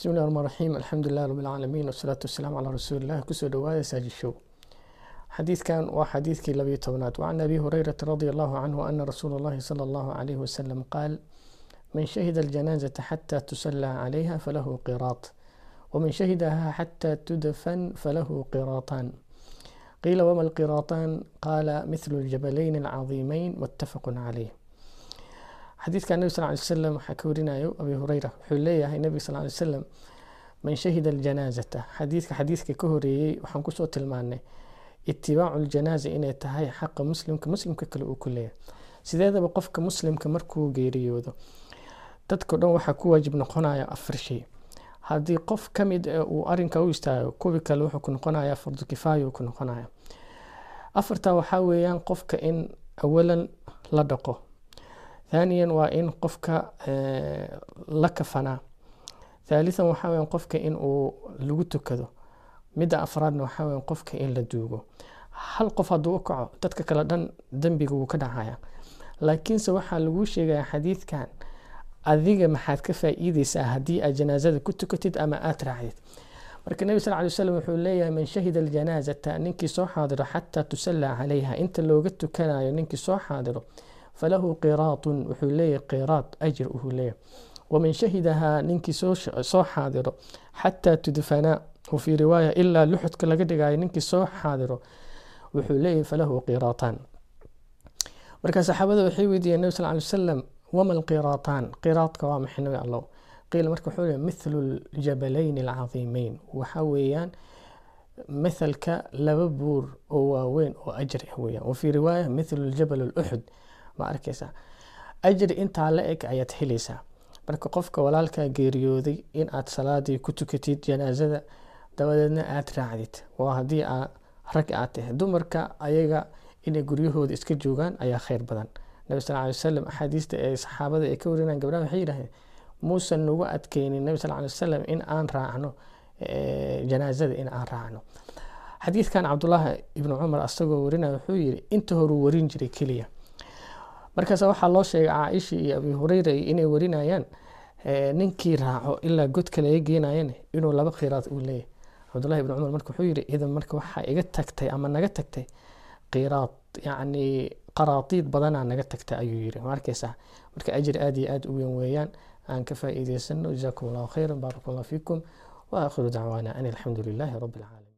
bismi llahi raxmaan raxiim alxamdulilah rabi lcaalamiin wasalaatu wasalaamu calaa rasuulilah ku soo dhawaada saaji show. Xadiidkan waa xadiidkii labiyo tobnaad. Wacan abi hurayrata radia allahu canhu ana rasuula allahi sala allahu calayhi wasalam qaal man shahida aljanaazata xata tusallaa calayha falahu qiraat. Waman shahidaha xata tudfan falahu qiraataan. Qiila wama alqiraataan? Qaala mithlu aljabalayn alcadiimeyn muttafaqun caleyh xadiidka nebi sal ly slam waxaa ka warinayo abi hureyra wuxuu leeyahay nebiga sal ly slam man shahida aljanaazata. Xadiidka xadiidka ka horeeyey waxaan ku soo tilmaanay itibaacu ljanaaza inay tahay xaqa muslimka muslimka kale uu ku leeyahay. Sideedaba qofka muslimka markuu geeriyoodo dadko dhan waxaa ku waajib noqonaya afar shay. Haddii qof ka mid uu arinka u istaago kuwi kale wuxuu ku noqonaya fardu kifaaya ku noqonaya. Afarta waxaa weeyaan qofka in awalan la dhaqo thaniyan waa in qofka la kafanaa. Thaalithan waxaa weyan qofka in uu lagu tukado. Midda afraadna waxaa weyan qofka in la duugo. Hal qof hadduu u kaco dadka kale dhan dembiga wuu ka dhacaya laakiinse waxaa laguu sheegaya xadiidkan adiga maxaad ka faa-iideysaa haddii aad janaazada ku tukatid ama aada raacdid. Marka nebi sal ly wslam wuxuu leeyahay man shahida aljanaazata ninkii soo xaadiro xataa tusallaa calayha. Inta looga tukanayo ninkii soo xaadiro falahu qiraatun wuxuu leeyahay qiraad ajir uhuu leeyahay waman shahidahaa ninkii soo xaadiro xataa tudfanaa wafii riwaaya ilaa luxudka laga dhigayo ninkii soo xaadiro wuxuu leeyahay falahu qiraataan marka saxaabada waxay weydiiyeen nebi sal ly wasalam wama alqiraataan qiraadka waa maxay nabi allow qiila marka wuxuu leeyahay mithlu ljabalayn alcadiimeyn waxa weeyaan mathalka laba buur oo waaweyn oo ajir ah weeyaan wafii riwaaya mithlu ljabal luxud ma arkaysaa ajri intaa la eg ayaad helaysaa. Marka qofka walaalkaa geeriyooday in aad salaadii ku tukatid janaazada dabadeedna aada raacdid. Waa haddii rag aad tahay. Dumarka ayaga inay guryahooda iska joogaan ayaa kheyr badan. Nabi sal ly wasalam axaadiista ee saxaabada ay ka warinayaan gabdhaha waxay yidhahdeen muusan nagu adkeynin nabi sal ly wasalam in aan raacno janaazada in aan raacno. Xadiidkan cabdulaahi ibnu cumar asagoo warinaya wuxuu yiri inta horuu warin jiray keliya markaas waxaa loo sheegay caaisha iyo abi hureyra inay warinayaan ninkii raaco ilaa godka laga geenayan inuu laba khiraad uu leeyahay. Cabdulahi ibn cumar marka wuxuu yiri idan marka waxaa iga tagtay ama naga tagtay qiraad yacni qaraatiid badanaa naga tagtay ayuu yiri ma arkaysaa? Marka ajir aada iyo aada u weyn weeyaan aan ka faa'iideysano jazakum allahu khayran baarak allah fiikum wa dacwaana an alxamdu lilaahi rabbi alcaalamiin